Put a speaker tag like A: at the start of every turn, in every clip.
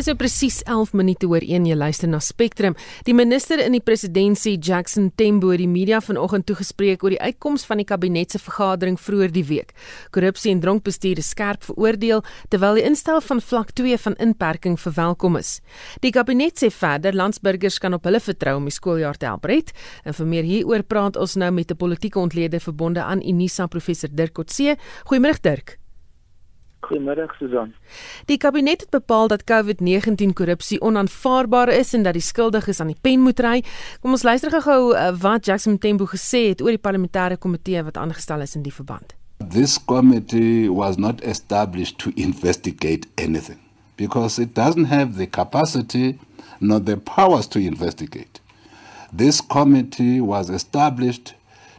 A: Dis so presies 11 minute oor 1 jy luister na Spectrum. Die minister in die presidentskap, Jackson Tembo, het die media vanoggend toegespreek oor die uitkoms van die kabinet se vergadering vroeër die week. Korrupsie en dronkbestuur is skerp veroordeel terwyl die instel van vlak 2 van inperking verwelkom is. Die kabinet sê verder landsburgers kan op hulle vertrou om die skooljaar te help red. En vir meer hieroor praat ons nou met 'n politieke ontleder verbonde aan Unisa professor Dirk Coetzee. Goeiemôre Dirk.
B: Goeiemôre Susan.
A: Die kabinet het bepaal dat COVID-19 korrupsie onaanvaarbaar is en dat die skuldiges aan die pen moet ry. Kom ons luister gou uh, wat Jackson Tembo gesê het oor die parlementêre komitee wat aangestel is in die verband.
C: This committee was not established to investigate anything because it doesn't have the capacity nor the powers to investigate. This committee was established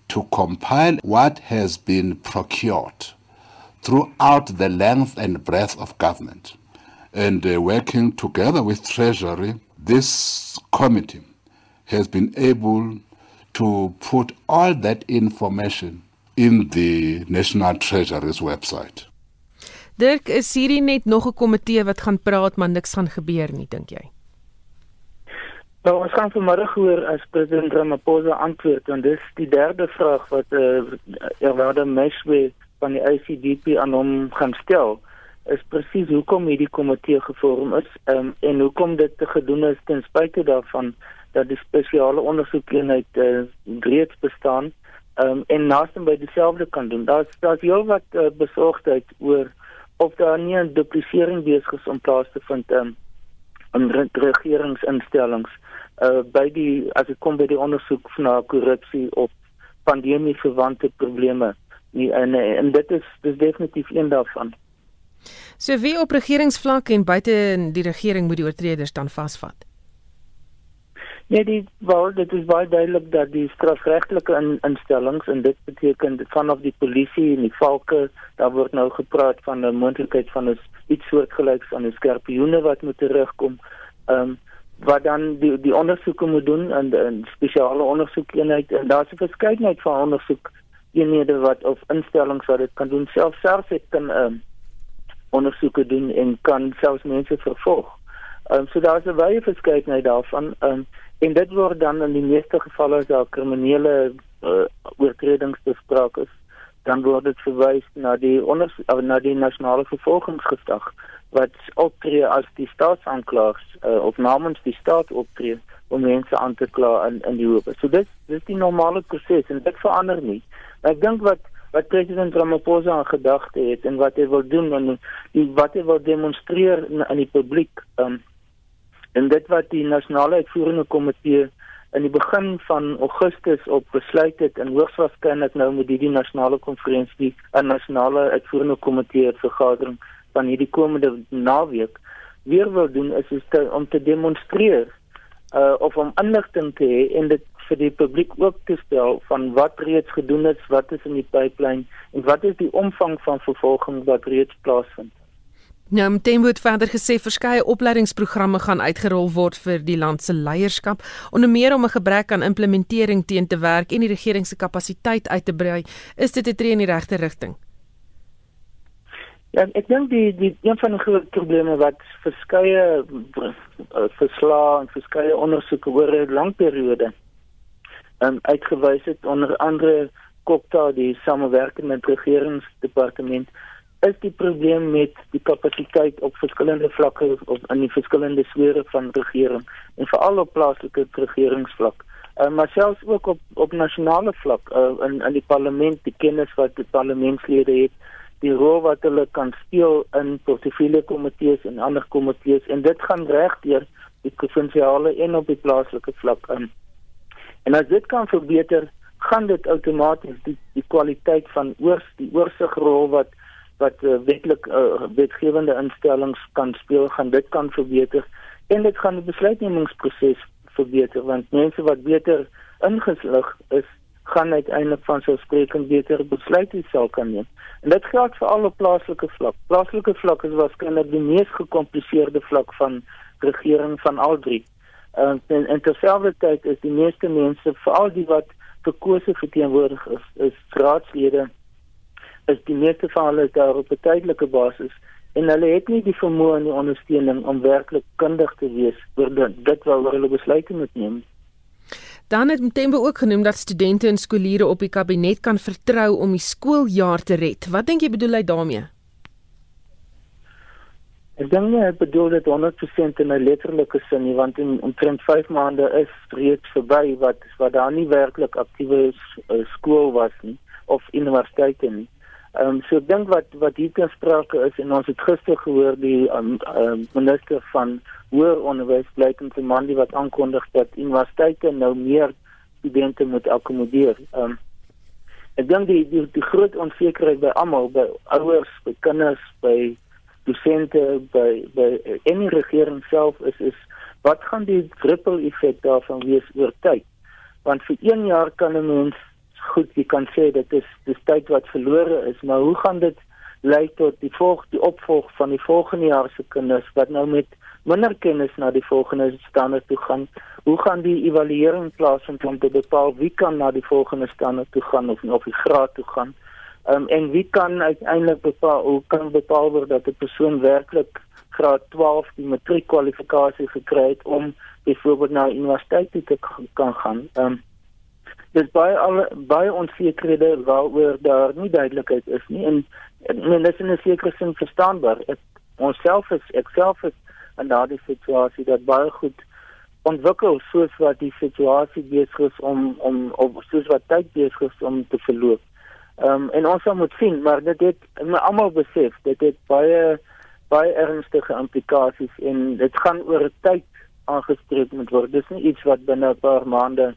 C: to compile what has been procured throughout the length and breadth of government. And uh, working together with Treasury, this committee has been able to put all that information in the National Treasury's website.
A: Dirk, is hierdie net nog 'n komitee wat gaan praat maar niks gaan gebeur nie, dink jy?
B: Nou, ons gaan vanmiddag hoor as president Ramaphosa antwoord en dis die derde vraag wat eh uh, Erwada Meswe van die ICDP aan hom gaan stel is presies hoekom hierdie komitee gevorm is um, en hoekom dit gedoen is ten spyte daarvan dat die spesiale ondersoekeenheid uh, reeds bestaan um, en naasien by dieselfde kan doen. Daar's daar's heel wat uh, besorgdheid oor of daar nie 'n duplisering besig is om plaas te vind um, in regeringsinstellings uh, by die as dit kom by die ondersoek na korrupsie of pandemie verwante probleme en en dit is dis definitief een daarvan.
A: So wie op regeringsvlak en buite in die regering moet die oortreders dan vasvat?
B: Nee, die wel dit is baie duidelik dat die strafregtelike in, instellings en dit beteken vanaf die polisie en die valke, daar word nou gepraat van 'n moontlikheid van 'n iets soortgelyks aan 'n skerpioene wat moet terugkom. Ehm um, wat dan die die ondersoeke moet doen en 'n spesiale ondersoekeenheid en daar's 'n verskeidenheid van ondersoek eenhede wat of instellings wat dit kan doen self self het kan um, ondersoeke doen en kan selfs mense vervolg. Ehm um, so daar's 'n baie verskeidenheid daarvan. Ehm um, en dit word dan in die meeste gevalle as daar kriminele uh, oortredings bespreek is, dan word dit verwys na die onder uh, na die nasionale vervolgingsgesag wat optree as die staatsanklaers uh, of namens die staat optree om mense aan te kla in in die hof. So dit dis die normale proses en dit verander nie. Ek dink wat wat president Ramaphosa aan gedagte het en wat hy wil doen en die wat hy wil demonstreer aan die publiek um, en dit wat die nasionale uitvoerende komitee in die begin van Augustus op besluit het en hoogs waarskynlik nou met hierdie nasionale konferensie 'n nasionale uitvoerende komitee vergadering van hierdie komende naweek weer wil doen is, is te, om te demonstreer uh, of om inligting te hê en dit vir die publiek ook te stel van wat reeds gedoen is, wat is in die pipeline en wat is die omvang van vervolging wat reeds plaasvind.
A: Nou, Mtembo het verder gesê verskeie opleidingsprogramme gaan uitgerol word vir die land se leierskap, onder meer om 'n gebrek aan implementering teen te werk en die regering se kapasiteit uit te brei. Is dit 'n tree in die regte rigting?
B: Ja, ek dink die die een van die groot probleme wat verskeie uh, verslae en verskeie ondersoeke oor 'n lang periode um, uitgewys het. Onder andere Kokta die samewerking met regeringsdepartement is die probleem met die kapasiteit op verskillende vlakke of in die verskillende sfere van regering en veral op plaaslike regeringsvlak. Uh, maar selfs ook op op nasionale vlak uh, in in die parlement die kennis wat die parlementslede het die rol wat hulle kan speel in portefeulje komitees en ander komitees. En dit gaan reg deur die provinsiale en op die plaaslike vlak in. um, En as dit kan verbeter, gaan dit outomaties die die kwaliteit van oors die oorsigrol wat wat uh, wetlik uh, wetgewende instellings kan speel, gaan dit kan verbeter en dit gaan die besluitnemingsproses verbeter want mense wat beter ingeslig is, gaan uiteindelik van sou spreekend beter besluite sal kan neem. En dit geld vir alle plaaslike vlak. Plaaslike vlak is waarskynlik die mees gekompliseerde vlak van regering van al drie. Uh, en en terselfdertyd is die meeste mense, veral die wat verkose verteenwoordig is, is raadslede, is die meeste van hulle daar op 'n tydelike basis en hulle het nie die vermoë en die ondersteuning om werklik kundig te wees oor dit waaroor hulle besluite moet neem.
A: Dan het Mtembe ook genoem dat studente en skooliere op die kabinet kan vertrou om die skooljaar te red. Wat dink jy bedoel hy daarmee?
B: Ek dink nie hy bedoel dit 100% in 'n letterlike sin nie, want in omtrent 5 maande is reeds verby wat wat daar nie werklik aktiewe uh, skool was nie of universiteite nie. Ehm um, so ek dink wat wat hier ter sprake is en ons het gister gehoor die um, um, minister van hoër onderwys blykend se man die wat aankondig dat universiteite nou meer studente moet akkommodeer. Ehm um, ek dink die, die die groot onsekerheid by almal by ouers, by kinders, by dosente, by by enige regering self is is wat gaan die ripple effek daarvan wees oor tyd? Want vir 1 jaar kan 'n mens goed jy kan sê dit is dis tyd wat verlore is maar hoe gaan dit lei tot die volg die opvolg van die volgende jaar se kinders wat nou met minder kennis na die volgende stande toe gaan hoe gaan die evaluering plaasvind om te bepaal wie kan na die volgende stande toe gaan of of die graad toe gaan um, en wie kan uiteindelik bepaal hoe kan bepaal word dat 'n persoon werklik graad 12 die matriekkwalifikasie gekry het om byvoorbeeld na universiteit te kan gaan um, dis baie al baie onsekerhede waaroor daar nie duidelikheid is nie en men is in 'n sekere sin verstaanbaar ek onsself is ek self is in daardie situasie dat baie goed ontwikkel soos wat die situasie besig is om om of soos wat tyd besig is om te verloop. Ehm um, en ons moet sien maar dit het almal besef dit het baie baie ernstige implikasies en dit gaan oor tyd aangespreek moet word. Dis nie iets wat binne 'n paar maande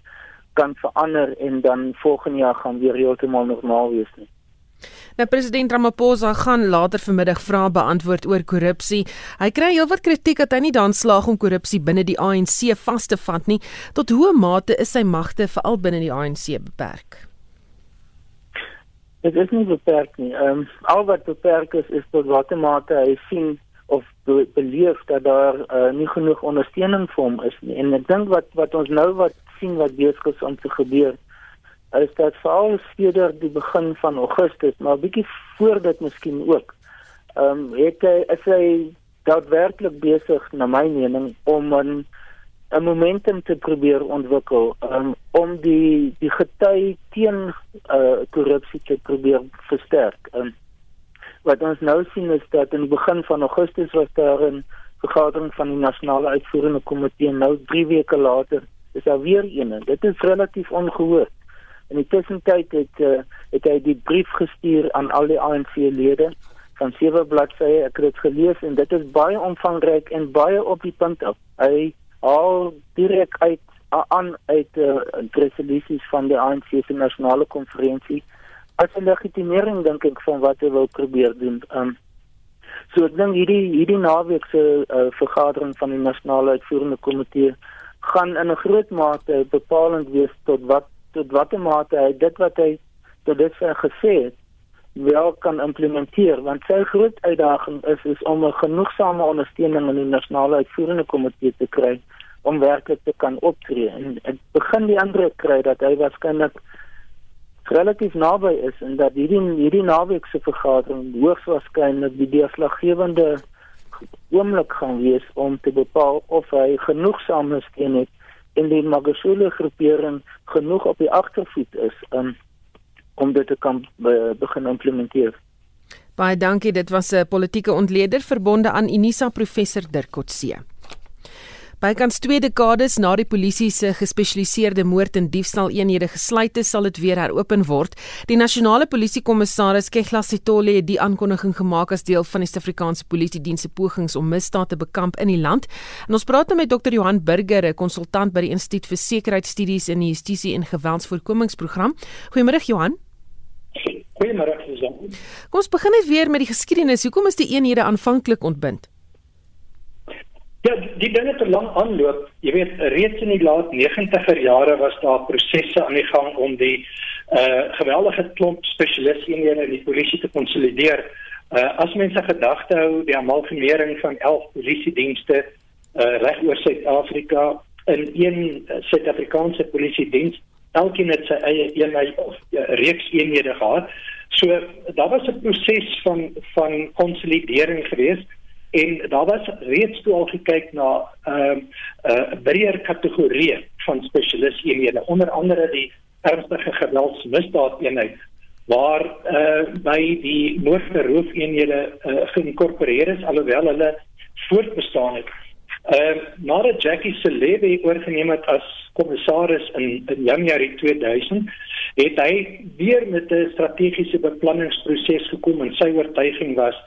B: kan verander en dan volgende jaar gaan weer heeltemal normaal wees nie.
A: Nou president Ramaphosa gaan later vanmiddag vrae beantwoord oor korrupsie. Hy kry heelwat kritiek dat hy nie daan slaag om korrupsie binne die ANC vas te vat nie. Tot hoe mate is sy magte veral binne die ANC beperk?
B: Dit is nie beperk nie. Ehm um, al wat beperk is is tot watter mate hy sien of beleef dat daar uh, nie genoeg ondersteuning vir hom is nie. En ek dink wat wat ons nou wat sien wat besig is om te gebeur is dat veral sedert die begin van Augustus maar bietjie voor dit miskien ook ehm um, het hy is hy daadwerklik besig na my mening om 'n 'n momentum te probeer ontwikkel um, om die die gety teen uh, korrupsie te probeer versterk. Um, wat ons nou sien is dat in die begin van Augustus was daar 'n vergadering van die nasionale uitvoerende komitee nou 3 weke later is daar weer een. Dit is relatief ongehoord. In die tussentyd het uh, het hy die brief gestuur aan al die ANC-lede van sewe bladsye. Ek het dit gelees en dit is baie omvangryk en baie op die punt op. Hy haal direk uit aan uit uh, resolusies van die ANC se nasionale konferensie as 'n legitimering dink ek van wat hy wil probeer doen. Um, so ek dink hierdie hierdie naweek se uh, vergadering van die nasionale uitvoerende komitee gaan in 'n groot mate bepalend wees tot wat tot watter mate hy dit wat hy tot dit gesê het wel kan implementeer want sy groot uitdaging is is om 'n genoegsame ondersteuning in die nasionale uitvoerende komitee te kry om werklik te kan optree. En ek begin die ander kry dat hy waarskynlik relatief naby is en dat hierdie hierdie naweek se vergadering hoogs waarskynlik die deurslaggewende oomblik gaan wees om te bepaal of hy genoegsame steun het en die Magashule groepering genoeg op die agtervoet is um, om dit te kan be begin implementeer.
A: Baie dankie, dit was 'n politieke ontleder verbonde aan Unisa professor Dirk Coetzee. Bykans 2 dekades na die polisie se gespesialiseerde moord en diefstal eenhede gesluit is, sal dit weer heropen word. Die nasionale polisiekommissaris Kegla Sitole het die aankondiging gemaak as deel van die Suid-Afrikaanse Polisie Diens se pogings om misdaad te bekamp in die land. En ons praat nou met Dr. Johan Burger, 'n konsultant by die Instituut vir Sekuriteitsstudies in die Justisie en Geweldsvoorkomingsprogram. Goeiemôre Johan.
D: Goeiemôre Susan.
A: Kom ons begin net weer met die geskiedenis. Hoekom is die eenhede aanvanklik ontbind?
D: Ja, die dinge te lank aanloop. Jy weet, reeds in die laat 90er jare was daar prosesse aan die gang om die uh geweldige klomp spesialiste in die polisie te konsolideer. Uh as mense gedagte hou die amalgamering van 11 polisiedienste uh reg oor Suid-Afrika in een Suid-Afrikaanse polisiediens, elkeen het sy eie eenheid of uh, reeks eenhede gehad. So daar was 'n proses van van konsolidering geweest en daar was reeds toe al gekyk na 'n uh, 'n uh, breër kategorie van spesialisteenhede onder andere die ernstige geweldsmisdaadeenheid waar uh, by die moordverhoofeenhede uh, geïnkorporeer is alhoewel hulle voortbestaan het. Ehm uh, nadat Jackie Celebi oorgeneem het as kommissaris in in Januarie 2000, het hy weer met 'n strategiese beplanningsproses gekom en sy oortuiging was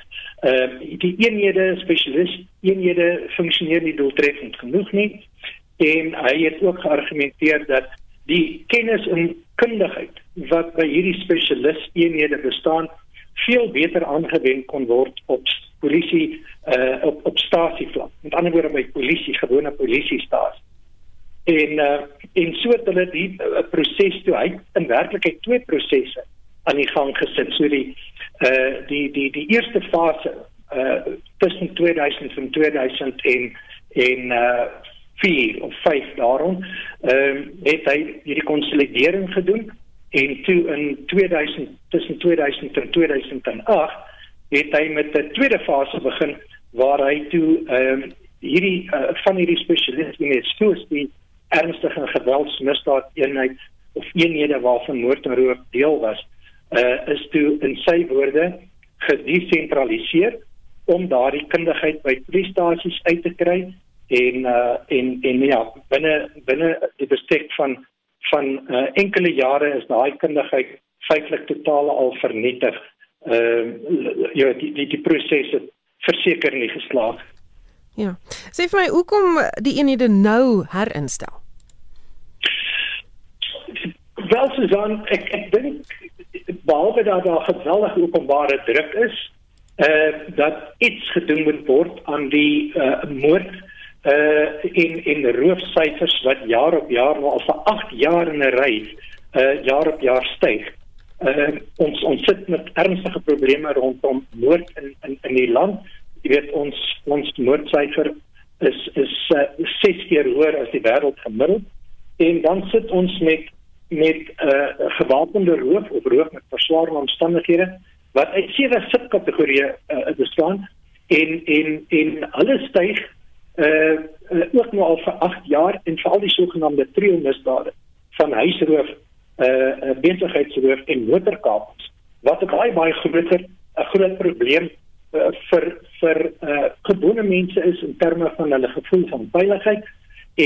D: uh die eenhede spesialis eenhede funksioneer nie doeltreffend genoeg nie en hy het ook geargumenteer dat die kennis en kundigheid wat by hierdie spesialis eenhede bestaan veel beter aangewend kon word op polisie uh op op stasievlak. Met ander woorde by polisie gewone polisiestasie en uh en so het hulle die uh, proses toe hy in werklikheid twee prosesse aan die gang gesit. So die uh die die die eerste fase uh tussen 2000 en 2000 en en uh 4 of 5 daarom ehm uh, het hy hierdie konsolidering gedoen en toe in 2000 tussen 2000 en 2008 het hy met 'n tweede fase begin waar hy toe ehm uh, hierdie uh, van hierdie spesialiste in soos die ernstige geweldsmisdaad eenheid of eenhede waarvan moord en roof deel was uh, is toe in sy woorde gedesentraliseer om daardie kundigheid by polisiestasies uit te kry en uh, en en ja binne binne die bestek van van uh, enkele jare is daai kundigheid feitelik totaal al vernietig. Ehm uh, ja die die die proses het verseker nie geslaag.
A: Ja. Sê vir my hoekom die eenhede nou herinstel?
D: Wel Susan, ek ek dink behalwe dat daar geweldige openbare druk is, uh dat iets gedoen moet word aan die uh moord uh in in roofsyfers wat jaar op jaar al vir 8 jaar in 'n ry uh jaar op jaar styg. Uh ons ons sit met ernstige probleme rondom moord in in in die land. Jy weet ons ons moordsyfer is is uh, 6 keer hoër as die wêreld gemiddeld. En dan sit ons met met 'n uh, gewapende roof of roof met verswaarde omstandighede wat uit sewe subkategorieë uh, bestaan. En en en alles styg uh, uh ook nou al vir 8 jaar en veral die sogenaamde trio misdade van huisroof uh besigheidsroof en motorkapings wat 'n baie baie groter 'n groot probleem uh, vir vir uh gewone mense is in terme van hulle gevoel van veiligheid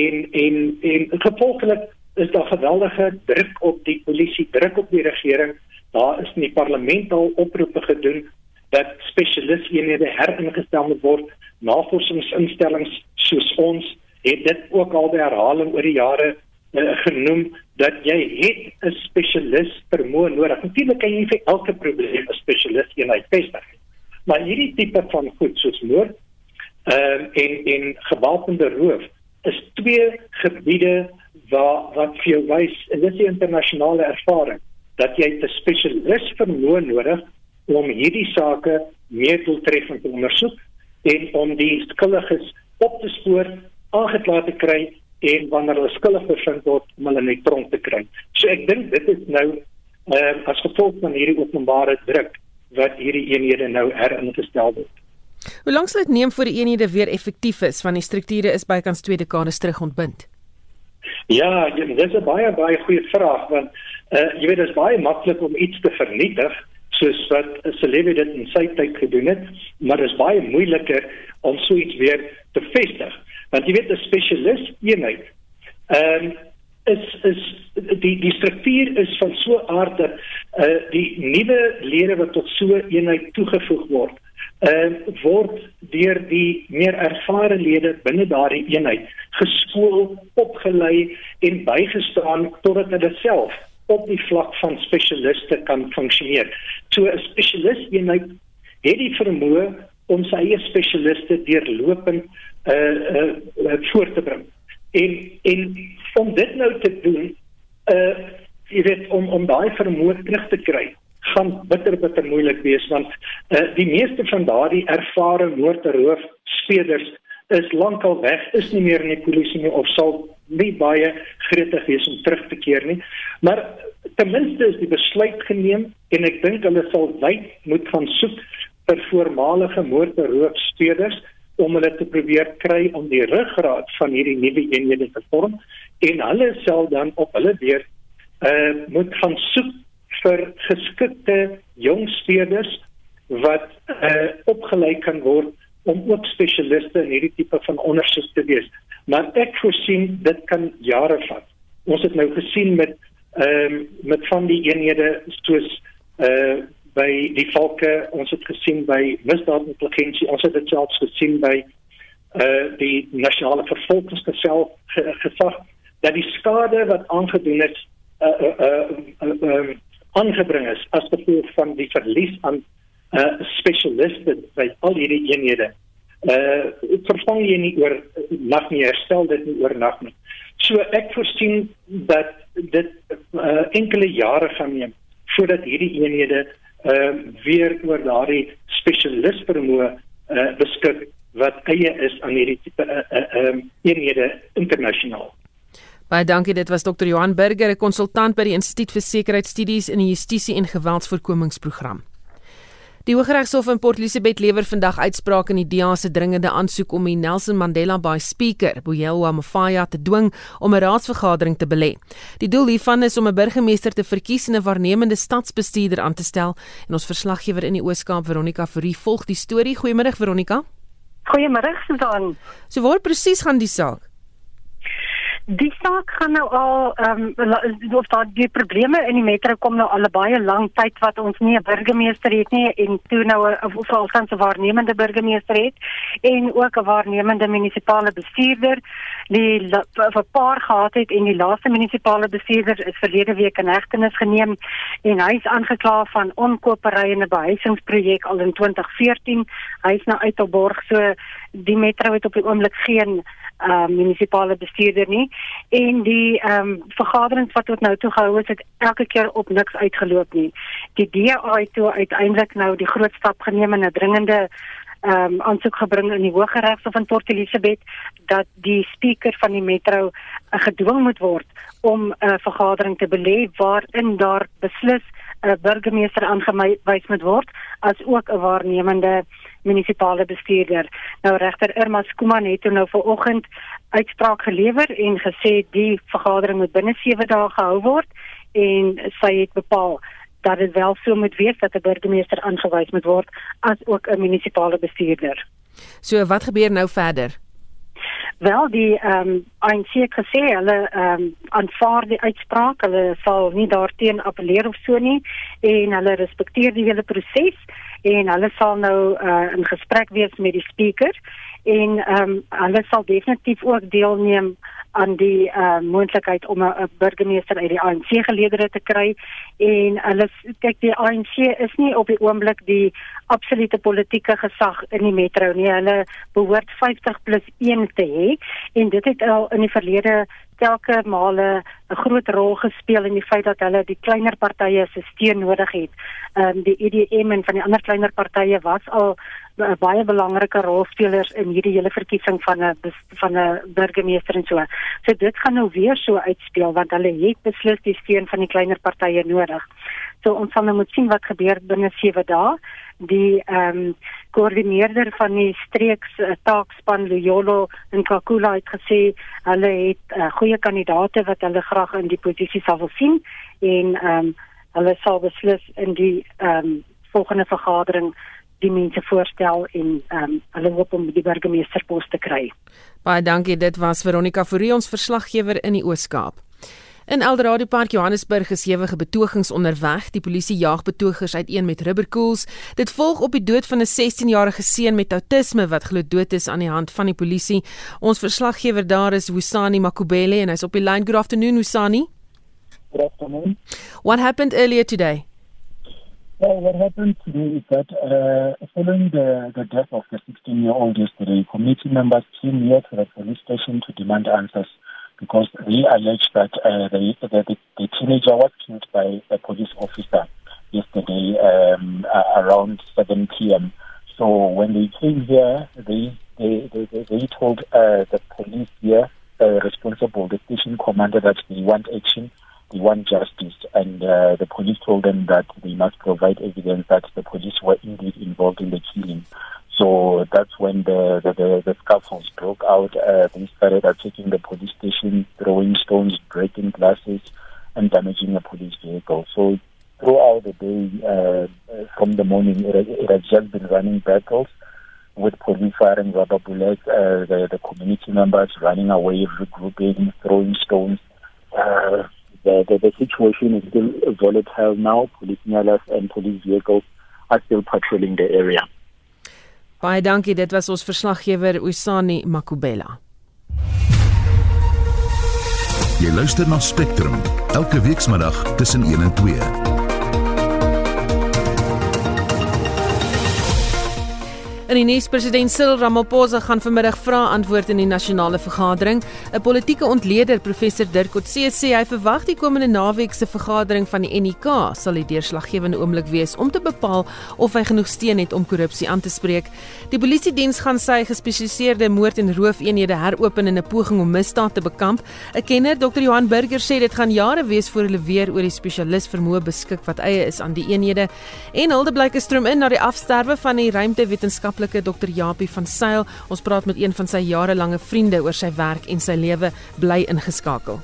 D: en en en gevolglik is daar geweldige druk op die polisie, druk op die regering. Daar is in die parlement al oproepe gedoen dat spesialisteenhede heringestel moet word. Navorsingsinstellings soos ons het dit ook al by herhaling oor die jare uh, genoem dat jy het 'n spesialis vermoë nodig. Natuurlik kan jy vir elke probleem 'n spesialis eenheid vestig. Maar hierdie tipe van goed soos moord ehm uh, en en gewapende roof is twee gebiede waar wat vir jou wys en dit is 'n internasionale ervaring dat jy 'n spesialis vermoë nodig om hierdie sake meer doeltreffend te ondersoek en om die skuldiges op te spoor, aangekla te kry en wanneer hulle skuldig bevind word om hulle net tronk te kry. So ek dink dit is nou uh, as gevolg van hierdie openbare druk wat hierdie eenhede nou heringestel word.
A: Hoe lank sal dit neem voor die eenhede weer effektief is want die strukture is bykans twee dekades terug ontbind?
D: Ja, dit is 'n baie baie goeie vraag want uh, jy weet dit is baie maklik om iets te vernietig soos wat celebrity dit in sy tyd gedoen het, maar dit is baie moeiliker om so iets weer te vestig. Want jy weet 'n spesialis eenheid ehm um, is is die die struktuur is van so aard dat uh, die nuwe lede wat tot so eenheid toegevoeg word uh, word deur die meer ervare lede binne daardie eenheid geskool, opgelei en bygestaan totdat hulle self op die vlak van spesialiste kan funksioneer. So 'n spesialis eenheid het die vermoë om sy eie spesialiste deurlopend uh uh, uh voor te bring. En en om dit nou te doen, uh jy weet om om daai vermoë terug te kry, gaan bitter bitter moeilik wees want uh, die meeste van daardie ervare moordroof speders is lankal weg, is nie meer in die polisie nie of sal nie baie gretig wees om terug te keer nie. Maar ten minste is die besluit geneem en ek dink hulle sal wyd moet gaan soek vir voormalige motorroofspeders om hulle te probeer kry om die ruggraat van hierdie nuwe eenhede te vorm en hulle sal dan op hulle beurt uh, moet gaan soek vir geskikte jong speders wat uh, opgelei kan word om ook spesialiste in hierdie tipe van ondersoek te wees. Maar ek voorsien dit kan jare vat. Ons het nou gesien met ehm um, met van die eenhede soos uh by die valke, ons het gesien by misdaadintelligensie, ons het dit selfs gesien by uh die nasionale vervolgingsgesag gesag dat die skade wat aangedoen is uh uh uh, uh um, aangebring is as gevolg van die verlies aan uh spesialiste by al hierdie eenhede. Uh vervang jy nie oor nag nie herstel dit nie oor nag nie. So ek voorsien dat dit uh, enkele jare gaan neem voordat hierdie eenhede uh weer oor daardie spesialist vermoë uh beskik wat eie is aan hierdie tipe uh, uh um eenhede internasionaal.
A: Baie dankie, dit was Dr. Johan Burger, 'n konsultant by die Instituut vir Sekuriteitsstudies in die Justisie en Geweldsvoorkomingsprogram. Die Hooggeregshof in Port Elizabeth lewer vandag uitspraak in die DA se dringende aansoek om die Nelson Mandela Bay Speaker, Boyelwa Mafaya, te dwing om 'n raadsvergadering te belê. Die doel hiervan is om 'n burgemeester te verkies en 'n waarnemende stadsbestuurder aan te stel. En ons verslaggewer in die Oos-Kaap, Veronica Fourie, volg die storie. Goeiemôre Veronica.
E: Goeiemôre Susan.
A: So waar presies gaan die saak?
E: Die saak gaan nou al ehm um, of daar die probleme in die metro kom nou al baie lank tyd wat ons nie 'n burgemeester het nie en toe nou 'n gaan se waarnemende burgemeester het en ook 'n waarnemende munisipale bestuurder die vir 'n paar gehad het en die laaste munisipale bestuurder is verlede week in hegtenis geneem en hy is aangekla van onkopery in 'n behuisingsprojek al in 2014 hy is nou uit op borg so die metro het op die oomblik geen uh, munisipale bestuurder nie en die ehm um, vergaderings wat tot nou toe gehou is het elke keer op niks uitgeloop nie. Die DA het toe uiteindelik nou die groot stap geneem en 'n dringende ehm um, aansoek gebring in die Hooggeregshof in Port Elizabeth dat die spreker van die metro uh, gedwing moet word om 'n uh, vergadering te belê waarin daar beslis 'n uh, burgemeester aangewys moet word as ook 'n waarnemende munisipale bestuurder. Nou regter Irma Skuman het nou vanoggend uitspraak gelewer en gesê die vergadering moet binne 7 dae gehou word en sy het bepaal dat dit wel so moet wees dat 'n burgemeester aangewys moet word as ook 'n munisipale bestuurder.
A: So wat gebeur nou verder?
E: Wel die ehm um, ANC het gesê hulle ehm um, aanvaar die uitspraak, hulle sal nie daarteen appeleer of so nie en hulle respekteer die hele proses en hulle sal nou uh, in gesprek wees met die spreker en ehm um, hulle sal definitief ook deelneem aan die uh, moontlikheid om 'n burgemeester uit die ANC geleedere te kry en hulle kyk die ANC is nie op die oomblik die absolute politieke gesag in die metro nie. Hulle behoort 50 plus 1 te hê en dit het al in die verlede telke male 'n groot rol gespeel in die feit dat hulle die kleiner partye se steun nodig het. Ehm um, die EDM en van die ander kleiner partye was al 'n baie belangrike rolspelers in hierdie hele verkiesing van 'n van 'n burgemeester en so. So dit gaan nou weer so uitspeel want hulle het beslis die steun van die kleiner partye nodig. So ons sal nou moet sien wat gebeur binne 7 dae. Die ehm um, koördineerder van die streeks uh, taakspan Loyolo in Kakula het gesê hulle het uh, goeie kandidaate wat hulle graag in die posisie sal wil sien en ehm um, hulle sal beslis in die ehm um, volgende vergadering die mense voorstel en ehm um, hulle hoop om die burgemeesterspos te kry.
A: Baie dankie, dit was Veronica Fourie ons verslaggewer in die Oos-Kaap. In Eldorado Park Johannesburg is ewige betogings onderweg. Die polisie jaag betogers uiteen met rubberkoels. Dit volg op die dood van 'n 16-jarige seun met outisme wat glo dood is aan die hand van die polisie. Ons verslaggewer daar is Wusani Makubele en hy's op die line. Good afternoon Wusani.
F: Good afternoon.
A: What happened earlier today?
F: Well, what happened today is that uh, following the, the death of the 16 year old yesterday, committee members came here to the police station to demand answers. Because they allege that uh, the, the, the, teenager was killed by a police officer yesterday um, around 7 p.m. So when they came here, they they, they, they told uh, the police here uh, responsible, the station commander, that they want action they want justice, and uh, the police told them that they must provide evidence that the police were indeed involved in the killing. So that's when the the, the, the scuffles broke out. Uh, they started attacking the police station, throwing stones, breaking glasses, and damaging a police vehicle. So throughout the day, uh, from the morning, it, it has just been running battles with police firing rubber bullets, uh, the, the community members running away, regrouping, throwing stones. Uh, the, the, the situation is still volatile now. Police and police vehicles are still patrolling the area.
A: Baie dankie, dit was ons verslaggewer Usani Makubela.
G: Jy luister na Spectrum elke weekmiddag tussen 1 en 2.
A: In die nuus president Cyril Ramaphosa gaan vanmiddag vra antwoord in die nasionale vergadering. 'n Politieke ontleder, professor Dirk Coetzee sê hy verwag die komende naweek se vergadering van die NEK sal die deurslaggewende oomblik wees om te bepaal of hy genoeg steun het om korrupsie aan te spreek. Die polisie diens gaan sy gespesialiseerde moord en roofeenhede heropen in 'n poging om misdaad te bekamp. 'n Kenner, Dr. Johan Burger sê dit gaan jare wees voor hulle weer oor die spesialis vermoë beskik wat eie is aan die eenhede. En hulde blyke stroom in na die afsterwe van die ruimtewetenskap maatskaplike Dr. Japie van Sail. Ons praat met een van sy jarelange vriende oor sy werk en sy lewe bly ingeskakel.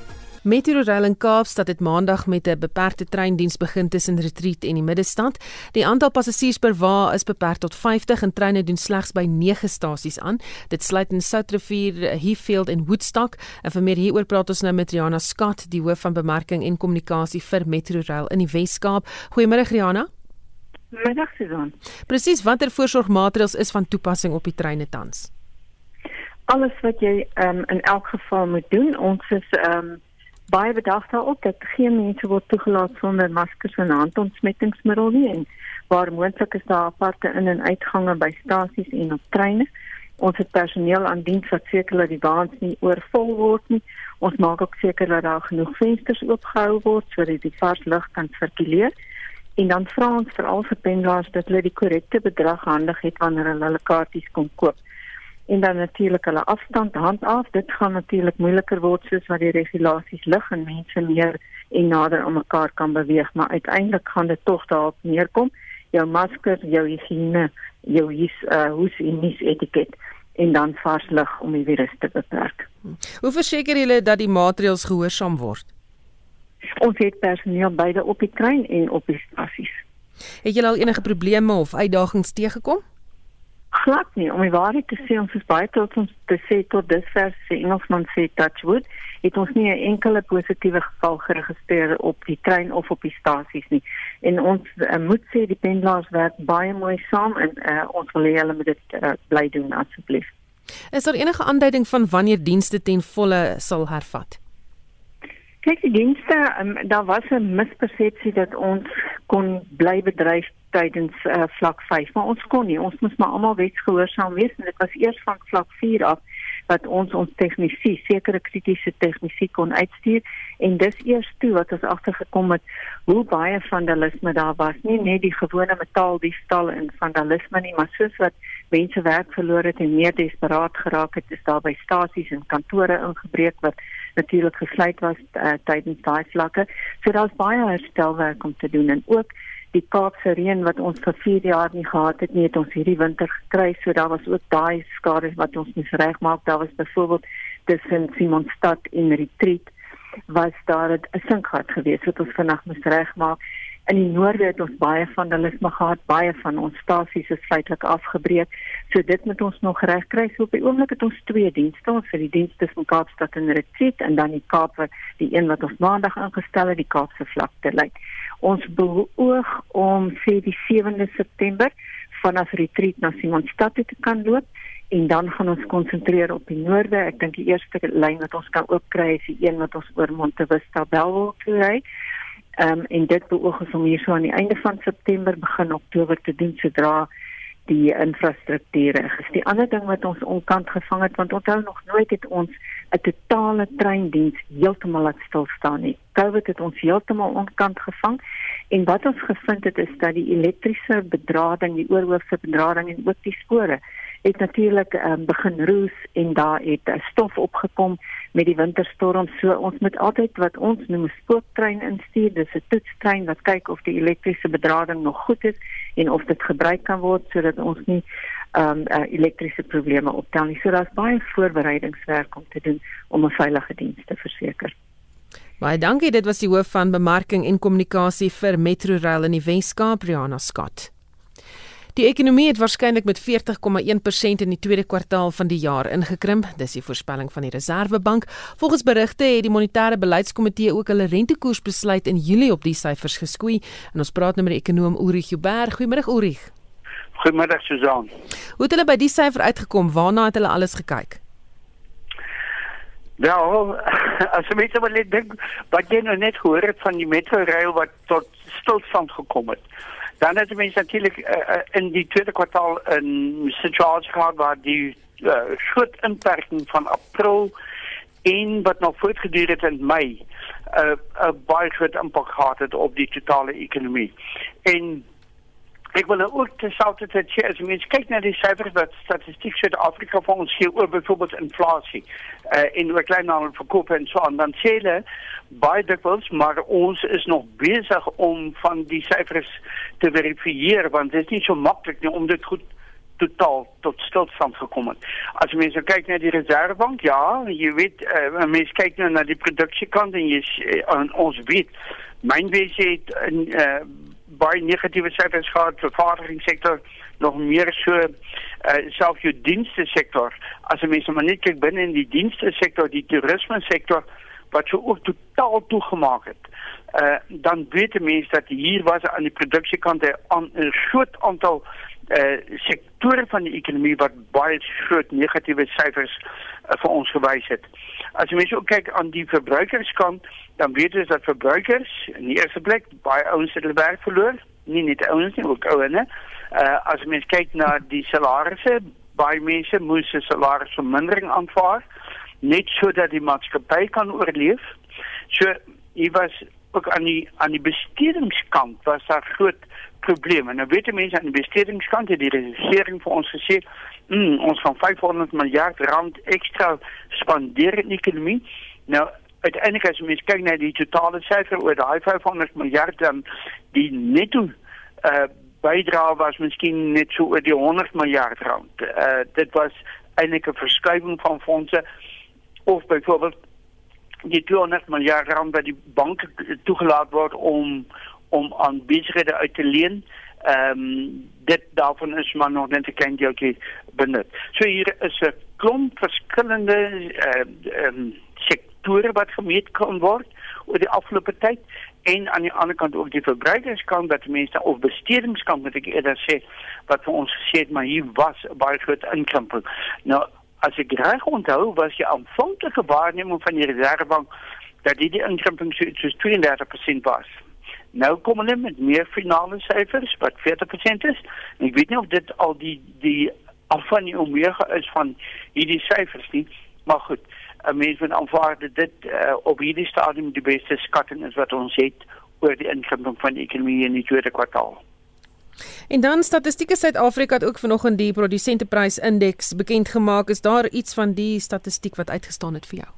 A: Metrorail in Kaapstad het maandag met 'n beperkte treindiens begin tussen Retreat en die Middestad. Die aantal passasiers per wa is beperk tot 50 en treine doen slegs by 9 stasies aan. Dit sluit in Soutrivier, Heathfield en Woodstock. En vir meer hieroor praat ons nou met Riana Scott, die hoof van bemarking en kommunikasie vir Metrorail in die Wes-Kaap. Goeiemôre Riana.
H: Middag Susan.
A: Presies watter voorsorgmaatreëls is van toepassing op die treine tans?
H: Alles wat jy um, in elk geval moet doen, ons is um, baie bedag daarop dat geen mense word toegelaat sonder maskers en handontsmettingsmiddel nie en waar moontlik is daar aparte in- en uitgange by stasies en op treine. Ons het personeel aan diens wat seker dat die waans nie oorvol word nie. Ons maak ook seker dat daar genoeg vensters oopgehou word sodat die vars lug kan sirkuleer en dan vra ons veral vir pendelaars dat hulle die korrekte bedrag handig het wanneer hulle hulle kaartjies kom koop. En dan natuurlik hulle afstand hand af. Dit gaan natuurlik moeiliker word soos wat die regulasies lig en mense meer en nader aan mekaar kan beweeg, maar uiteindelik gaan dit tog daarop neerkom. Jou masker, jou higiëne, jou his uh hoes en nis etiket en dan vars lig om die virus te beperk.
A: Hoe verseker julle dat die maatreëls gehoorsaam word?
H: Ons het personeel beide op die trein en op die stasies.
A: Het jy al enige probleme of uitdagings teëgekom?
H: Glad nie. Om die waarheid te sê, ons is baie trots om te sê tot dusver se Engelsman sê Touchwood, het ons nie 'n enkele positiewe geval geregistreer op die trein of op die stasies nie. En ons uh, moet sê die pendelaars werk baie mooi saam en uh, ons wil hê hulle moet dit uh, bly doen asseblief.
A: Is daar enige aanduiding van wanneer dienste ten volle sal hervat?
H: Kyk die dienste, um, daar was 'n mispersepsie dat ons kon bly bedryf tydens uh, vlak 5, maar ons kon nie. Ons moes maar almal wetsgehoorsaam wees en dit was eers van vlak 4 af wat ons ons tegnisi sekere kritiese tegnisi kon uitstuur en dis eers toe wat ons agtergekom het hoe baie vandalisme daar was nie net die gewone metaaldiefstal en vandalisme nie maar soos wat mense werk verloor het en meer desperaat geraak het is daar by stasies en kantore ingebreek wat natuurlik gesluit was uh, tydens daai vlakke so daar's baie herstelwerk om te doen en ook die Kaapse reën wat ons vir 4 jaar nie gehad het nie, het ons hierdie winter gekry. So daar was ook daai skade wat ons moes regmaak. Daar was byvoorbeeld tussen Simonstad en Retreat was daar 'n sinkgat gewees wat ons vandag moes regmaak. In die noorde het ons baie vandalisme gehad, baie van ons stasies is feitelik afgebreek. So dit moet ons nog regkry. So op die oomblik het ons twee dienste, ons vir die diens tussen Kaapstad en Retreat en dan die Kaap, die een wat ons maandag ingestel het, die Kaapse vlakte lyn. Ons beoog om sê die 7de September vanaf Retreat na Simonstad te kan loop en dan gaan ons konsentreer op die noorde. Ek dink die eerste lyn wat ons kan oopkry is die een wat ons oor Montevista Bellville toe ry. Ehm um, en dit beoog ons om hier so aan die einde van September begin Oktober te doen sodra die infrastrukture is. Die ander ding wat ons onkant gevang het want onthou nog nooit het ons 'n totale treindiens heeltemal laat stil staan nie. COVID het ons heeltemal onkant gevang en wat ons gevind het is dat die elektriese bedrading, die oorhoofse bedrading en ook die spore het natuurlik um, begin roes en daar het uh, stof opgekom met die winterstorm. So ons moet altyd wat ons noem 'n spooktrein instuur. Dis 'n toetstrein wat kyk of die elektriese bedrading nog goed is en of dit gebruik kan word sodat ons nie ehm um, uh, elektriese probleme optel nie. So daar's baie voorbereidingswerk om te doen om 'n veilige diens te verseker.
A: Baie dankie. Dit was die hoof van bemarking en kommunikasie vir Metrorail in die Wes-Kaap, Riana Scott. Die ekonomie het waarskynlik met 40,1% in die tweede kwartaal van die jaar ingekrimp, dis die voorspelling van die Reserwebank. Volgens berigte het die monetêre beleidskomitee ook hulle rentekoersbesluit in Julie op die syfers geskoei. En ons praat nou met die ekonom Ulrich Huber. Goeiemôre Ulrich.
I: Goeiemôre Susan.
A: Hoe het hulle by die syfer uitgekom? Waarna het hulle alles gekyk?
I: Wel, as net maar net dink wat jy nou net gehoor het van die metrorail wat tot stilstand gekom het. Dan het mense natuurlik uh, in die tweede kwartaal 'n situasie gehad waar die uh, groot inperking van April en wat nog voortgeduur het in Mei 'n uh, 'n baie groot impak gehad het op die totale ekonomie. En Ek wil nou ook terselfdertyd sê as mens kyk na die syfers wat Statistiek Suid-Afrika vir ons gee oor byvoorbeeld inflasie uh, en oor kleinhandel verkoop en so aan dan sê hulle baie dikwels maar ons is nog besig om van die syfers te verifieer want dit is nie so maklik nie om dit goed totaal tot stilstand gekom het. As mens nou kyk na die reservebank, ja, jy weet, uh, mens kyk nou na die produksiekant en jy uh, ons weet mynwese het in uh, baie negatiewe syfers gehad. Vir vervaardigingssektor nog meer so uh, selfs jou dienste sektor as jy mens maar net kyk binne in die dienste sektor die toerisme sektor wat so ook totaal toegemaak het uh, dan weet mense dat hier was aan die produksiekant 'n groot aantal uh, sektore van die ekonomie wat baie groot negatiewe syfers uh, vir ons gewys het. As jy mens ook kyk aan die verbruikerskant, dan weet jy dat verbruikers in die eerste plek baie ouens het hulle werk verloor, nie net ouens nie, ook ouene. Uh, as jy mens kyk na die salarisse, baie mense moes 'n salarisvermindering aanvaar net sodat die maatskappy kan oorleef. So, hier was ook aan die aan die bestedingskant was daar groot probleme. Nou weet die mense aan die bestedingskant het die regering vir ons gesê, mm, ons gaan 500 miljard rand ekstra spandeer in die ekonomie. Nou uiteindelik as jy mens kyk na die totale syfer oor daai 500 miljard dan die netto uh bydra was miskien net so oor die 100 miljard rand. Uh dit was eintlik 'n verskuiwing van fondse of byvoorbeeld die 200 miljard rand wat die banke toegelaat word om om aan besighede uit te leen. Ehm um, dit daarvan is maar nog net 'n klein deeltjie benut. So hier is 'n klomp verskillende ehm uh, um, sektore wat gemeet kan word oor die afgelope tyd en aan die ander kant ook die verbruikerskant wat mense of bestedingskant moet ek eerder sê wat vir ons gesê het maar hier was 'n baie groot inkrimping. Nou as ek reg onthou was die aanvanklike waarneming van die Reservebank dat die, die inkrimping so, so 32% was. Nou kom hulle met meer finale syfers wat 40% is. En ek weet nie of dit al die die afvan die omega is van hierdie syfers nie, maar goed. 'n Mens moet aanvaar dat dit uh, op hierdie stadium die beste skatting is wat ons het oor die inkrimping van die ekonomie in die tweede kwartaal.
A: En dan Statistiek Suid-Afrika het ook vanoggend die produsenteprysindeks bekend gemaak. Is daar iets van die statistiek wat uitgestaan het vir jou?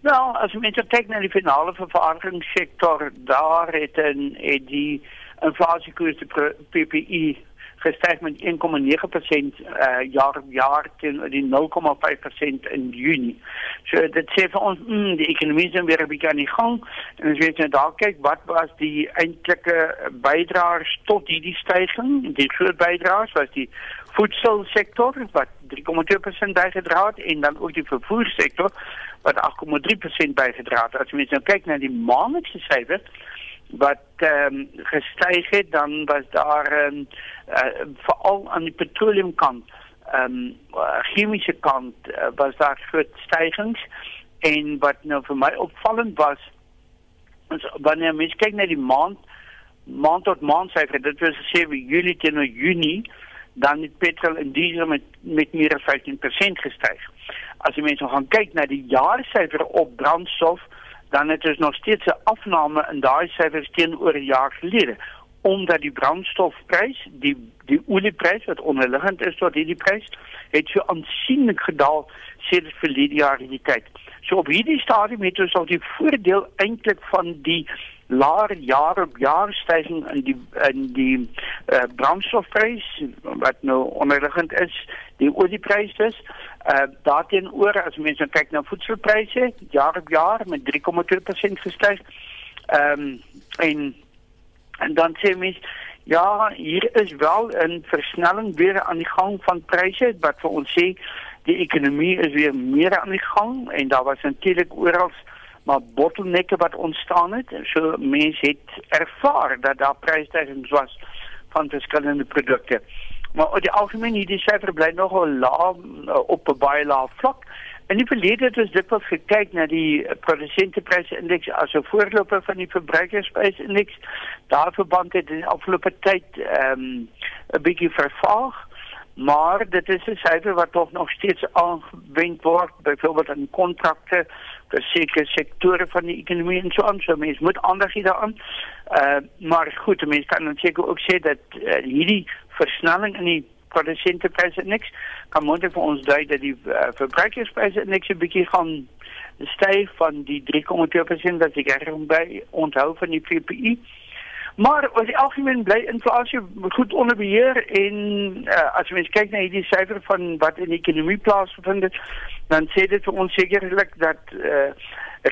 I: Nou, as jy met kyk na die finale vervaardigingssektor, daar het 'n die inflasiekoers die PPI gestyg met 1,9% uh, jaar op jaar teen die 0,5% in Junie. So dit sê vir ons, mm, die ekonomie is weer 'n bietjie aan die gang en as jy net daar kyk, wat was die eintlike bydraers tot hierdie stygings? Die groot bydraers was die voedselsektor wat 3,2% bygedra het en dan ook die vervoersektor wat 8,3% bygedra het. As jy mens nou kyk na die maandelikse syfers wat um, dan was daar ehm uh, veral aan die petroleumkant, ehm chemiese kant uh, was daar groot stygings en wat nou vir my opvallend was is wanneer mens kyk na die maand maand tot maand syfer, dit was gesê wie Julie teenoor Junie dan het petrol en diesel met met meer as 15% gestyg. As jy mense gaan kyk na die jaarsyfer op brandstof, dan het ons nog steeds 'n afname in daai syfers teenoor 'n jaar gelede omdat die brandstofprys, die die olieprys wat onderliggend is tot hierdie prys het so aansienlik gedaal sedert die jaar hierdie tyd. So op hierdie stadium het ons al die voordeel eintlik van die laer jaar op jaar stygings in die in die uh, brandstofprys wat nou onderliggend is, die olieprys is. Uh daarteenoor as mense nou kyk na voedselpryse, jaar op jaar met 3,2% gestyg. Ehm um, en en dan sê mense Ja, hier is wel 'n versnelling weer aan die gang van pryse wat vir ons sê die ekonomie is weer meer aan die gang en daar was natuurlik oral maar bottlenecke wat ontstaan het. So mense het ervaar dat daar prysstygings was van verskillende produkte. Maar oor die algemeen hierdie syfer bly nogal laag op 'n baie lae vlak. In die verlede het ons dikwels gekyk na die produsenteprysindeks as 'n voorloper van die verbruikersprysindeks. Daar verband het in die afgelope tyd ehm um, 'n bietjie vervaag, maar dit is 'n syfer wat tog nog steeds aangewend word, byvoorbeeld in kontrakte vir sekere sektore van die ekonomie en so aan. So mense moet aandag gee daaraan. Uh maar goed, mense kan dan seker ook sê dat uh, hierdie versnelling in die produsentepryse niks kan moontlik vir ons dui dat die uh, verbruikerspryse niks 'n bietjie gaan styg van die 3,2% wat ek reg by onthou van die PPI. Maar as die algemeen bly inflasie goed onder beheer en uh, as mens kyk na hierdie syfer van wat in die ekonomie plaasvind, dan sê dit vir ons sekerlik dat uh,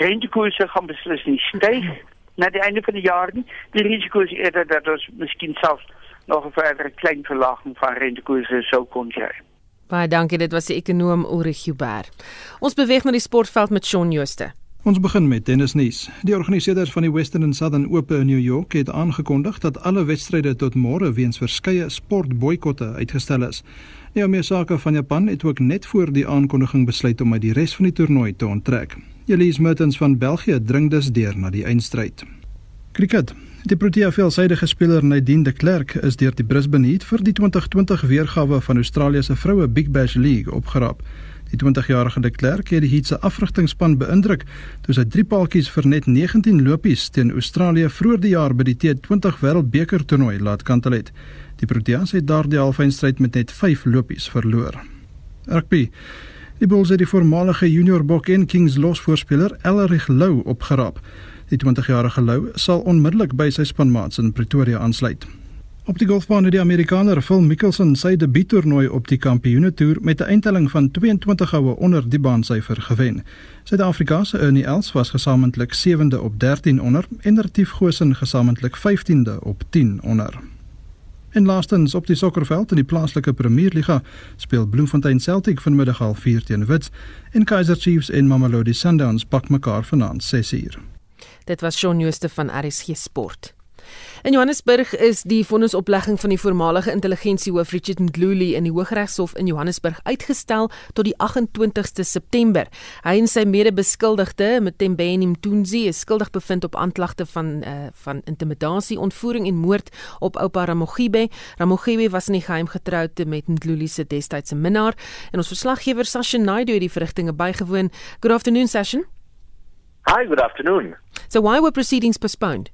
I: rentekoerse gaan beslis nie styg na die einde van die jaar nie. Die risiko is eerder dat ons miskien selfs nog 'n verdere klein verlaging van rentekoerse sou kon kry.
A: Baie dankie, dit was die ekonom Ulrich Huber. Ons beweeg na die sportveld met Shaun Jooste.
J: Ons begin met tennisnuus. Die organiseerders van die Western and Southern Open in New York het aangekondig dat alle wedstryde tot môre weens verskeie sportboikotte uitgestel is. Die Amerikaanse van Japan het ook net voor die aankondiging besluit om uit die res van die toernooi te onttrek. Elise Mertens van België dring dus deur na die eindstryd. Kriket. Die Protea veelsidige speler Nadine de Klerk is deur die Brisbane Heat vir die 2020 weergawe van Australië se vroue Big Bash League opgerap. Die 20-jarige de Klerk het die Heat se afrigtingspan beïndruk toe sy drie paaltjies vir net 19 lopies teen Australië vroeër die jaar by die T20 Wêreldbeker toernooi laat kantel het. Die Proteas het daardie halfeindstryd met net 5 lopies verloor. Rugby. Die Bulls het die voormalige junior bok en Kings los voorspeler Ellerig Lou opgerap. Die 20-jarige Lou sal onmiddellik by sy spanmaats in Pretoria aansluit. Op die golfbaan het die Amerikaner Phil Mickelson sy debuuttoernooi op die Kampioenetoer met 'n eindtelling van 22 houe onder die baansyfer gewen. Suid-Afrika se Ernie Els was gesamentlik 7de op 13 onder en Retief Goosen gesamentlik 15de op 10 onder. En laastens op die sokkerveld in die plaaslike Premierliga speel Bloemfontein Celtic vanmiddag al 4 teen Wits en Kaizer Chiefs en Mamelodi Sundowns pak mekaar vanaand 6uur.
A: Dit was Shaun Jooste van RSG Sport. In Johannesburg is die vonnisoplegging van die voormalige intelligensiehoof Richard Ndluli in die Hooggeregshof in Johannesburg uitgestel tot die 28ste September. Hy en sy mede-beskuldigde, Mthembeni Mthunzi, is skuldig bevind op aanklagte van uh, van intimidasie, ontvoering en moord op oupa Ramogibe. Ramogibe was in die geheim getroud met Ndluli se destydse minnaar en ons verslaggewer Sasha Naidu het die verrigtinge bygewoon. Good afternoon, Sasha.
K: Hi, good afternoon.
A: So why were proceedings postponed?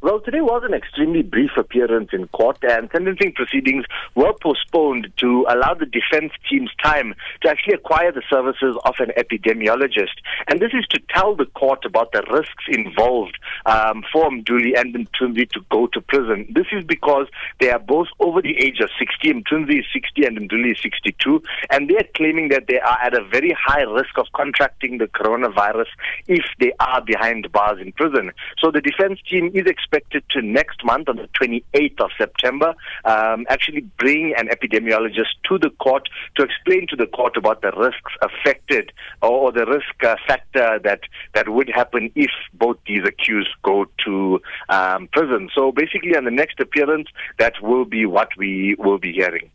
K: Well, today was an extremely brief appearance in court, and sentencing proceedings were postponed to allow the defense team's time to actually acquire the services of an epidemiologist. And this is to tell the court about the risks involved um, for Mduli and Mtunzi to go to prison. This is because they are both over the age of 60. Mtunzi is 60 and Mduli is 62. And they are claiming that they are at a very high risk of contracting the coronavirus if they are behind bars in prison. So the defense team is expected to next month on the 28th of September um, actually bring an epidemiologist to the court to explain to the court about the risks affected or, the risk uh, factor that that would happen if both these accused go to um, prison. So basically, on the next appearance, that will be what we will be hearing.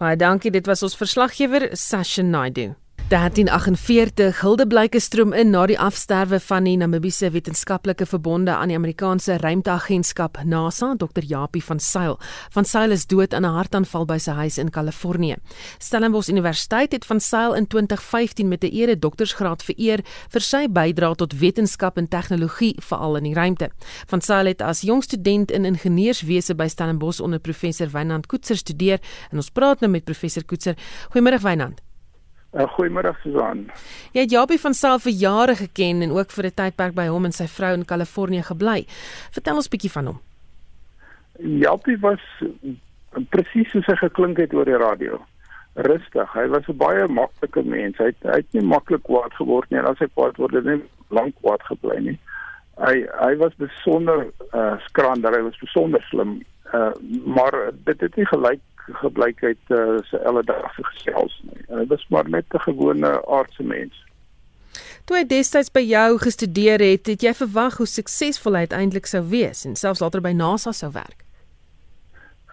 A: Baie dankie, dit was ons verslaggewer Sasha Naidu. 1348 Hildeblyke stroom in na die afsterwe van die Namibiese wetenskaplike verbonde aan die Amerikaanse ruimteagentskap NASA, Dr. Japie van Sail. Van Sail is dood aan 'n hartaanval by sy huis in Kalifornië. Stellenbosch Universiteit het van Sail in 2015 met 'n ere doktorsgraad vereer vir sy bydrae tot wetenskap en tegnologie veral in die ruimte. Van Sail het as jong student in ingenieurswese by Stellenbosch onder professor Wynand Koetser studeer en ons praat nou met professor Koetser. Goeiemôre Wynand.
L: Uh, Goeiemôre Susan.
A: Jy het Japie van self vir jare geken en ook vir 'n tydperk by hom en sy vrou in Kalifornië gebly. Vertel ons 'n bietjie van hom.
L: Japie was presies soos hy geklink het oor die radio. Rustig. Hy was 'n baie maklike mens. Hy het, hy het nie maklik kwaad geword nie en as hy kwaad word, het hy lank kwaad gebly nie. Hy hy was besonder uh skrander, hy was besonder slim. Uh maar dit het nie gelyk gebleik uit uh, sy alledaagse gesels nie. Hy was maar net 'n gewone aardse mens.
A: Toe hy destyds by jou gestudeer het, het jy verwag hoe suksesvol hy uiteindelik sou wees en selfs later by NASA sou werk.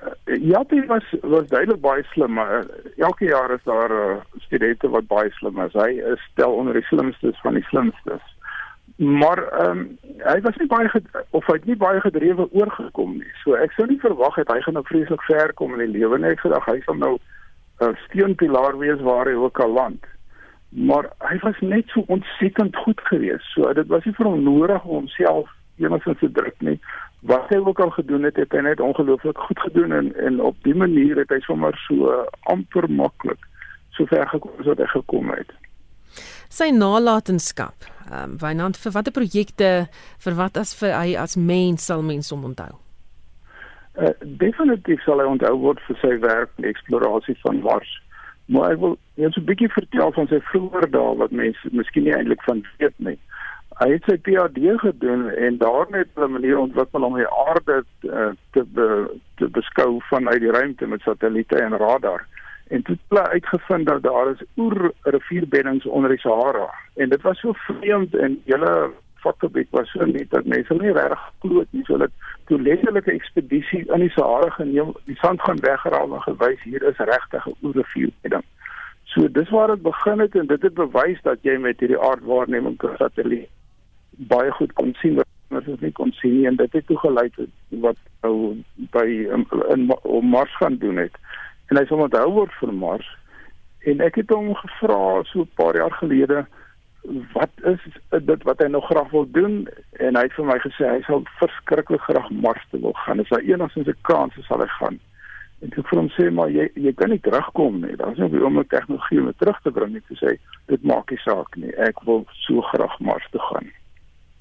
L: Uh, ja, hy was was duidelik baie slim, maar uh, elke jaar is daar uh, studente wat baie slim is. Hy is stel onder die slimstes van die slimstes maar ehm um, hy was nie baie of hy het nie baie gedrewe oorgekom nie. So ek sou nie verwag het hy gaan nou vreeslik ver kom in die lewe nie. Ek gedag hy sal nou 'n steunpilaar wees waar hy ook al land. Maar hy was net so ontsettend goed geweest. So dit was nie vir hom nodig om homself enigsins te druk nie. Wat hy ook al gedoen het, het hy net ongelooflik goed gedoen en en op dië manier het hy sommer so uh, amper maklik so ver gekom as wat hy gekom het
A: sy nalatenskap. Ehm um, Wynand vir watter projekte vir wat as vir hy as mens sal mense hom onthou?
L: Uh, definitief sal hy onthou word vir sy werk in eksplorasie van Mars. Maar ek wil net so 'n bietjie vertel van sy vroeë dae wat mense miskien nie eintlik van weet nie. Hy het sy PhD gedoen en daarmee op 'n manier ontwikkel om die aarde uh, te be, te beskou vanuit die ruimte met satelliete en radar en toe het hulle uitgevind dat daar is oer rivierbeddings onder die Sahara. En dit was so vreemd en hele vakgebied was so net dat mense nie reg glo nie. So dat toe letterlike ekspedisie in die Sahara geneem die sand gaan wegraal en gewys hier is regtig 'n oer rivierbedding. So dis waar dit begin het en dit het bewys dat jy met hierdie aardwaarneming kan satelliet baie goed kon sien wat ons nie kon sien nie. En dit het toe gelei tot wat nou by in, in, in Mars gaan doen het en hy sal onthou word vir Mars. En ek het hom gevra so 'n paar jaar gelede wat is dit wat hy nog graag wil doen en hy het vir my gesê hy sal verskriklik graag Mars toe wil gaan. As daar enigsins 'n kans is sal hy gaan. En ek vir hom sê maar jy jy kan nie terugkom nie. Daar's nie om 'n tegnologie om terug te bring nie. Ek sê dit maak nie saak nie. Ek wil so graag Mars toe gaan.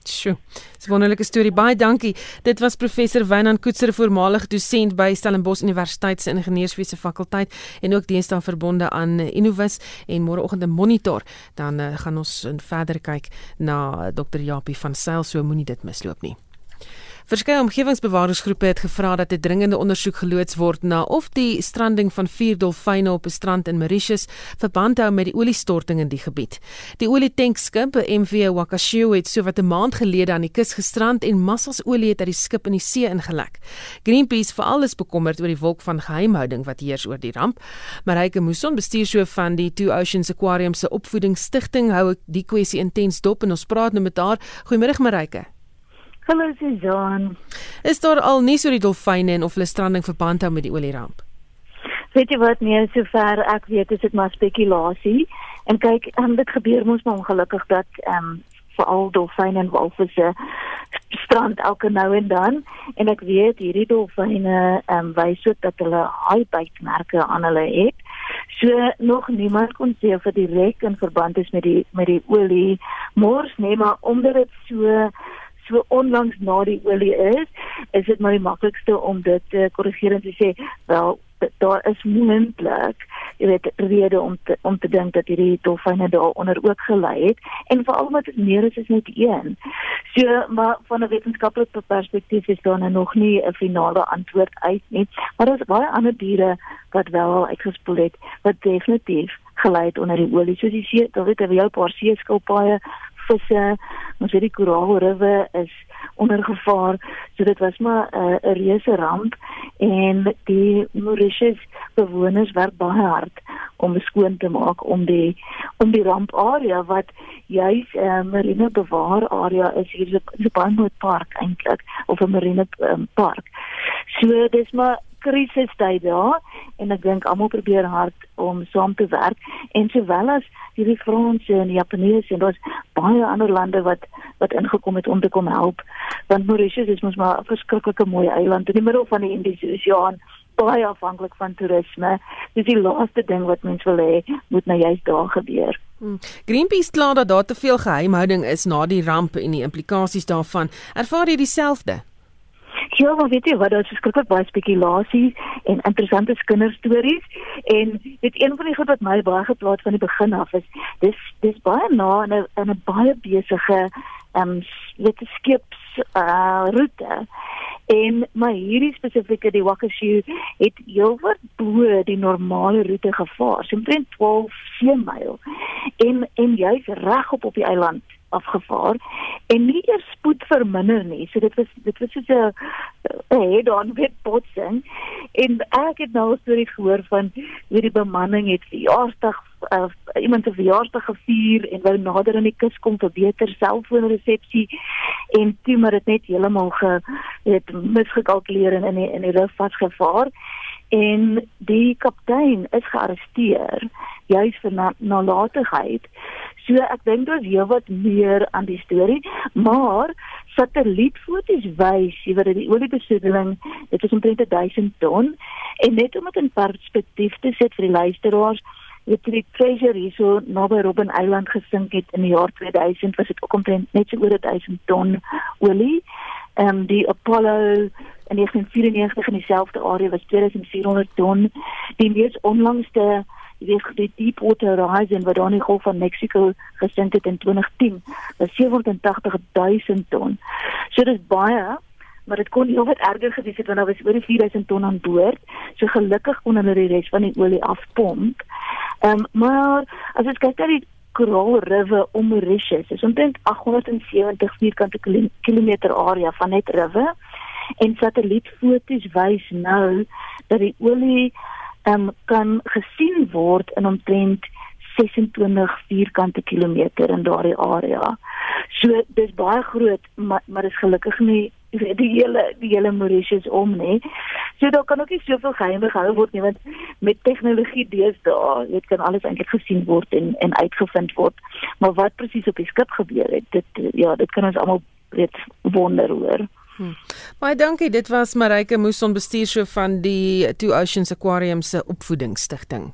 A: Sjoe. Dis 'n wonderlike storie. Baie dankie. Dit was professor Wynand Koetser, voormalige dosent by Stellenbosch Universiteit se Ingenieurswese fakulteit en ook dienstaan verbonde aan Innovus en môreoggend 'n monitor. Dan uh, gaan ons verder kyk na Dr. Japie van Sail, so moenie dit misloop nie. Verskeie omgewingsbewaringsgroepe het gevra dat 'n dringende ondersoek geloods word na of die stranding van vier dolfyne op 'n strand in Mauritius verband hou met die oliestorting in die gebied. Die olietankskip, MV Wakashio, het sowat 'n maand gelede aan die kus gestrand en massas olie het uit die skip in die see ingelek. Greenpeace veral is bekommerd oor die wolk van geheimhouding wat heers oor die ramp. Marike Muson, bestuurshoof van die Two Oceans Aquarium se opvoedingsstigting, hou die kwessie intens dop en ons praat nou met haar. Goeiemôre Marike.
M: Hallo Suzan.
A: Is daar al nie so die dolfyne en of hulle stranding verband hou met die olieramp?
M: Weet jy wat nee, sover ek weet is dit maar spekulasie. En kyk, um, dit gebeur mos maar ongelukkig dat ehm um, veral dolfyne en walvisse strand elke nou en dan en ek weet hierdie dolfyne ehm um, wys ook dat hulle haai bytmerke aan hulle het. So nog niemand kon sê of dit direk in verband is met die met die olie mors nie, maar omdat dit so so onlangs na die olie is, is dit maar die maklikste om dit te korrigeer en te sê wel daar is moontlik jy weet rede om te, om te dink dat hierdie dolfyne daaronder ook gelei het en veral omdat dit meer is as net een. So maar van 'n wetenskaplike perspektief is daar nou nog nie 'n finale antwoord uit nie, maar daar is baie ander diere wat wel uitgespoel het wat definitief gelei het onder die olie. Soos jy sê, daar het 'n paar seeskilpaaie visse. Ons weet die koraalriwe is onder gevaar. So dit was maar 'n uh, reuse ramp en die Mauritius bewoners werk baie hard om skoon te maak om die om die ramparea wat juis 'n uh, marine bewaar area is hier so 'n baie park eintlik of 'n marine um, park. So dis maar krisistyd daar en ek dink almal probeer hard om saam te werk en sowel as hierdie Franse en Japaneese en daar's baie ander lande wat wat ingekom het om te kom help want Mauritius is mos maar 'n verskriklike mooi eiland in die middel van die Indiese Oseaan baie afhanklik van toerisme. Dis die laaste ding wat mens wil hê moet nou juist daar gebeur.
A: Hmm. Greenpeace kla dat daar te veel geheimhouding is na die ramp en die implikasies daarvan. Ervaar jy dieselfde?
M: Ja, maar weet jy wat, daar is verskriklik baie spekulasie en interessante kinderstories en dit een van die goed wat my baie geplaas van die begin af is, dis dis baie na in 'n in 'n baie besige ehm um, weet jy skeps uh roete. En maar hierdie spesifieke die Wakashu het heelwat bo die normale roete gevaar, so omtrent 12 seemyl. En en jy's reg op op die eiland afgevaar en nie eers spoed verminder nie. So dit was dit was soos 'n head-on met botsing en ek het nou 'n storie gehoor van hoe die bemanning het verjaarsdag uh, iemand se verjaarsdag gevier en wou nader aan die kus kom vir beter selfoonresepsie en toe maar dit net heeltemal ge het misgekalkuleer en in die, in die rug vasgevaar en die kaptein is gearresteer juis vir nalatigheid. So ek dink daar's heelwat meer aan die storie, maar satellietfoto's wys jy weet die oliebesoedeling, dit is omtrent 1000 ton en net om dit in perspektief te sit vir die luisteraars, die treasure hierso naby Robben Island gesink het in die jaar 2000 was dit ook omtrent net so oor 1000 ton olie. Ehm um, die Apollo in 1994 in dieselfde area was 2400 ton. Die mees onlangste jy weet die Deepwater Horizon wat daar in die Golf van Mexico gesink het in 2010, was 780 000 ton. So dis baie maar dit kon nie wat erger gewees het want daar was oor die 4000 ton aan boord. So gelukkig kon hulle die res van die olie afpomp. Ehm um, maar as jy kyk na die Coral River om Mauritius, is omtrent 870 vierkante kilometer area van net rivier en satellietfoto's wys nou dat die olie um, kan gesien word in omtrent 26 vierkante kilometer in daardie area. So dis baie groot, maar maar dis gelukkig nie die hele die hele Mauritius om nie. So daar kan ook nie soveel geheim gehou word nie want met tegnologie deesdae, dit kan alles eintlik gesien word en en uitgevind word. Maar wat presies op die skip gebeur het, dit ja, dit kan ons almal weet wonder oor.
A: Hm. Baie dankie. Dit was Marike Muson bestuurshoof van die Two Oceans Aquarium se opvoedingsstigting.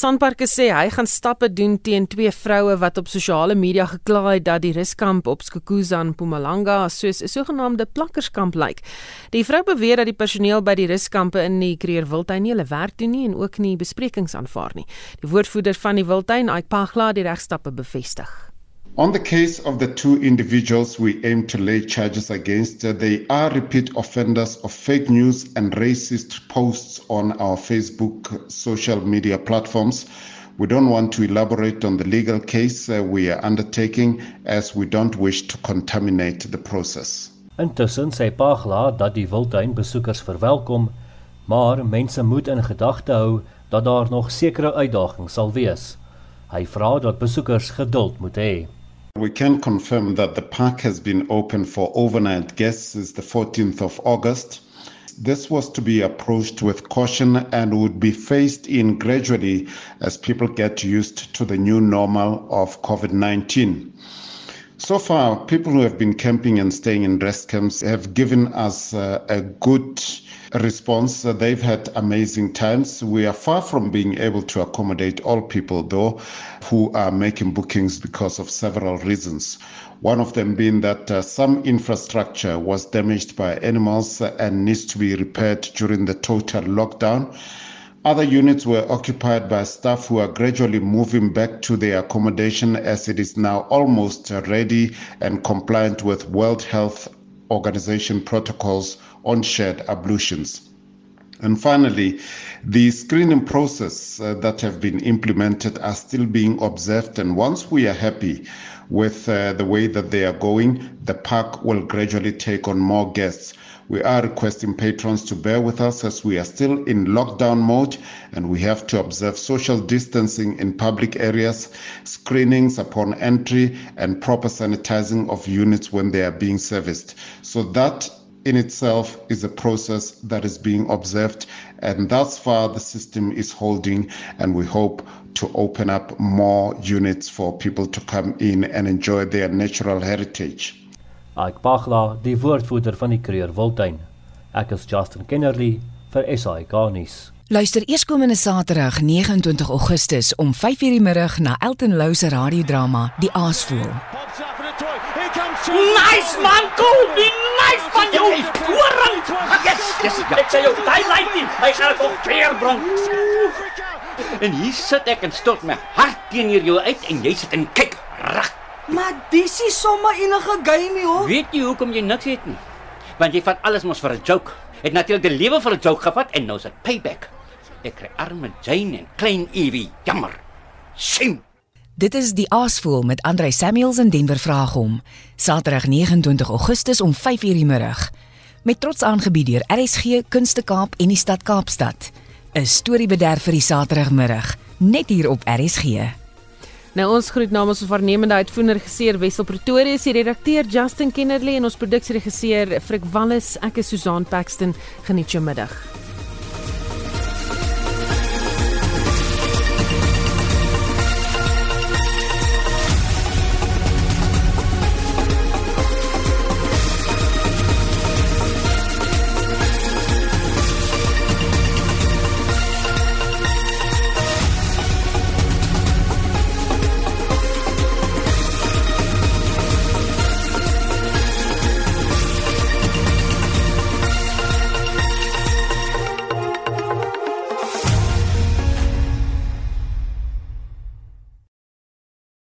A: Sanparks sê hy gaan stappe doen teen twee vroue wat op sosiale media gekla het dat die ruskamp op Skukuza in Mpumalanga soos 'n sogenaamde plakkerskamp lyk. Die vrou beweer dat die personeel by die ruskampe in die Kreer Wildtuin nie hulle werk doen nie en ook nie besprekings aanvaar nie. Die woordvoerder van die Wildtuin, Ike Pagla, het die regstappe bevestig.
N: On the case of the two individuals we aim to lay charges against, they are repeat offenders of fake news and racist posts on our Facebook social media platforms. We don't want to elaborate on the legal case uh, we are undertaking as we don't wish to contaminate the process.
O: Intussen sê Pagla dat die wildtuin besoekers verwelkom, maar mense moet in gedagte hou dat daar nog sekere uitdagings sal wees. Hy vra dat besoekers geduld moet hê.
N: We can confirm that the park has been open for overnight guests since the 14th of August. This was to be approached with caution and would be phased in gradually as people get used to the new normal of COVID 19. So far, people who have been camping and staying in rest camps have given us uh, a good response. Uh, they've had amazing times. We are far from being able to accommodate all people, though, who are making bookings because of several reasons. One of them being that uh, some infrastructure was damaged by animals and needs to be repaired during the total lockdown. Other units were occupied by staff who are gradually moving back to their accommodation as it is now almost ready and compliant with World Health Organization protocols on shared ablutions. And finally, the screening process uh, that have been implemented are still being observed. And once we are happy with uh, the way that they are going, the park will gradually take on more guests. We are requesting patrons to bear with us as we are still in lockdown mode and we have to observe social distancing in public areas, screenings upon entry, and proper sanitizing of units when they are being serviced. So that in itself is a process that is being observed and thus far the system is holding and we hope to open up more units for people to come in and enjoy their natural heritage.
O: Ike Pagla, die woordvoerder van die Kreer Wildtuin. Ek is Justin Kennerly vir SAK nuus.
P: Luister eerskomende Saterdag 29 Augustus om 5:00 die middag na Elton Lou se radiodrama Die Aasvoël.
Q: Nice man, Colby, nice van jou. Hoorang. Yes, yes. Ek sê jou, daai lightning, hy gaan op veer bring. En hier sit ek en stort my hart teenoor jou uit en jy sit en kyk reg
R: Maar dis is sommer enige game hoor.
Q: Weet jy hoekom jy niks het nie? Want jy vat alles mos vir 'n joke. Het natuurlik die lewe vir 'n joke gevat en nou is dit payback. Ek kry arme Jane en klein Evie. Jammer. Sim.
P: Dit is die Aasvoël met Andrei Samuels in Denver vraag hom. Saterdag 29 Augustus om 5:00 die middag. Met trots aangebied deur RSG Kunste Kaap en die Stad Kaapstad. 'n Storiebederf vir die Saterdagmiddag, net hier op RSG.
A: Nou ons groet namens ons waarnemende uitvoerende regisseur Wessel Pretoria, die redakteur Justin Kennerley en ons produksieregisseur Frik Wallis. Ek is Susan Paxton. Geniet jou middag.